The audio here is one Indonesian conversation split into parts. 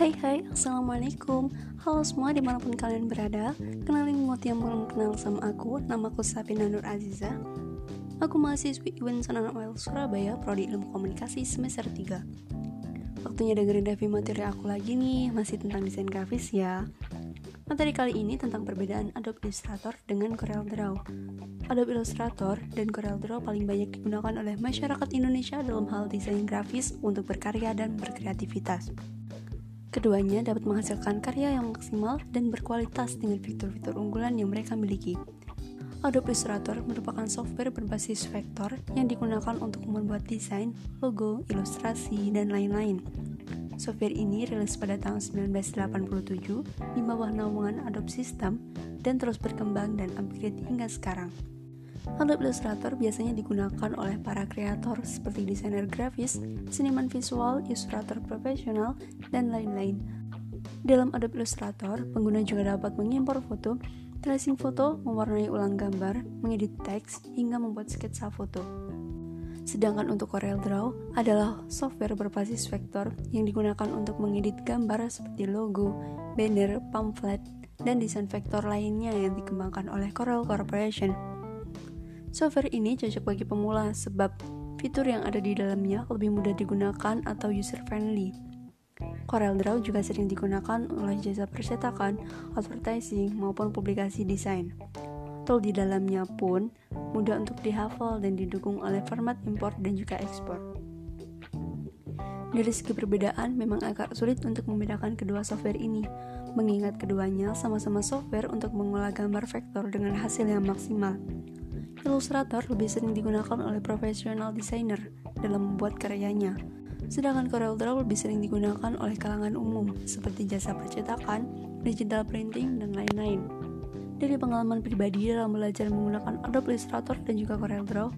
Hai hai, Assalamualaikum Halo semua di mana pun kalian berada Kenalin buat yang belum kenal sama aku Namaku Sapina Nur Aziza Aku mahasiswi UIN Sananamal Surabaya Prodi Ilmu Komunikasi semester 3 Waktunya dengerin review materi aku lagi nih Masih tentang desain grafis ya Materi kali ini tentang perbedaan Adobe Illustrator dengan Corel Draw. Adobe Illustrator dan Corel Draw paling banyak digunakan oleh masyarakat Indonesia dalam hal desain grafis untuk berkarya dan berkreativitas. Keduanya dapat menghasilkan karya yang maksimal dan berkualitas dengan fitur-fitur unggulan yang mereka miliki. Adobe Illustrator merupakan software berbasis vektor yang digunakan untuk membuat desain, logo, ilustrasi, dan lain-lain. Software ini rilis pada tahun 1987 di bawah naungan Adobe System dan terus berkembang dan upgrade hingga sekarang. Adobe Illustrator biasanya digunakan oleh para kreator seperti desainer grafis, seniman visual, ilustrator profesional, dan lain-lain. Dalam Adobe Illustrator, pengguna juga dapat mengimpor foto, tracing foto, mewarnai ulang gambar, mengedit teks, hingga membuat sketsa foto. Sedangkan untuk Corel Draw adalah software berbasis vektor yang digunakan untuk mengedit gambar seperti logo, banner, pamflet, dan desain vektor lainnya yang dikembangkan oleh Corel Corporation. Software ini cocok bagi pemula sebab fitur yang ada di dalamnya lebih mudah digunakan atau user-friendly. Corel Draw juga sering digunakan oleh jasa percetakan, advertising, maupun publikasi desain. Tool di dalamnya pun mudah untuk dihafal dan didukung oleh format import dan juga ekspor. Dari segi perbedaan, memang agak sulit untuk membedakan kedua software ini, mengingat keduanya sama-sama software untuk mengolah gambar vektor dengan hasil yang maksimal. Illustrator lebih sering digunakan oleh profesional desainer dalam membuat karyanya, sedangkan CorelDRAW lebih sering digunakan oleh kalangan umum seperti jasa percetakan, digital printing, dan lain-lain. Dari pengalaman pribadi dalam belajar menggunakan Adobe Illustrator dan juga CorelDRAW,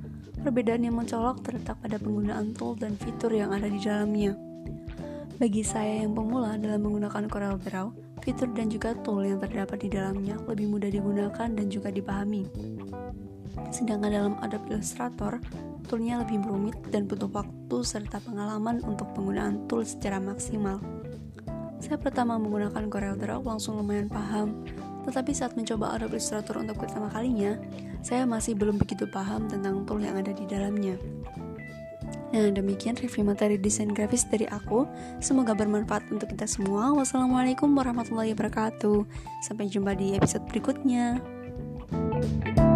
perbedaan yang mencolok terletak pada penggunaan tool dan fitur yang ada di dalamnya. Bagi saya yang pemula dalam menggunakan CorelDRAW, fitur dan juga tool yang terdapat di dalamnya lebih mudah digunakan dan juga dipahami. Sedangkan dalam Adobe Illustrator, toolnya lebih rumit dan butuh waktu serta pengalaman untuk penggunaan tool secara maksimal. Saya pertama menggunakan CorelDRAW langsung lumayan paham, tetapi saat mencoba Adobe Illustrator untuk pertama kalinya, saya masih belum begitu paham tentang tool yang ada di dalamnya. Nah, demikian review materi desain grafis dari aku. Semoga bermanfaat untuk kita semua. Wassalamualaikum warahmatullahi wabarakatuh. Sampai jumpa di episode berikutnya. thank you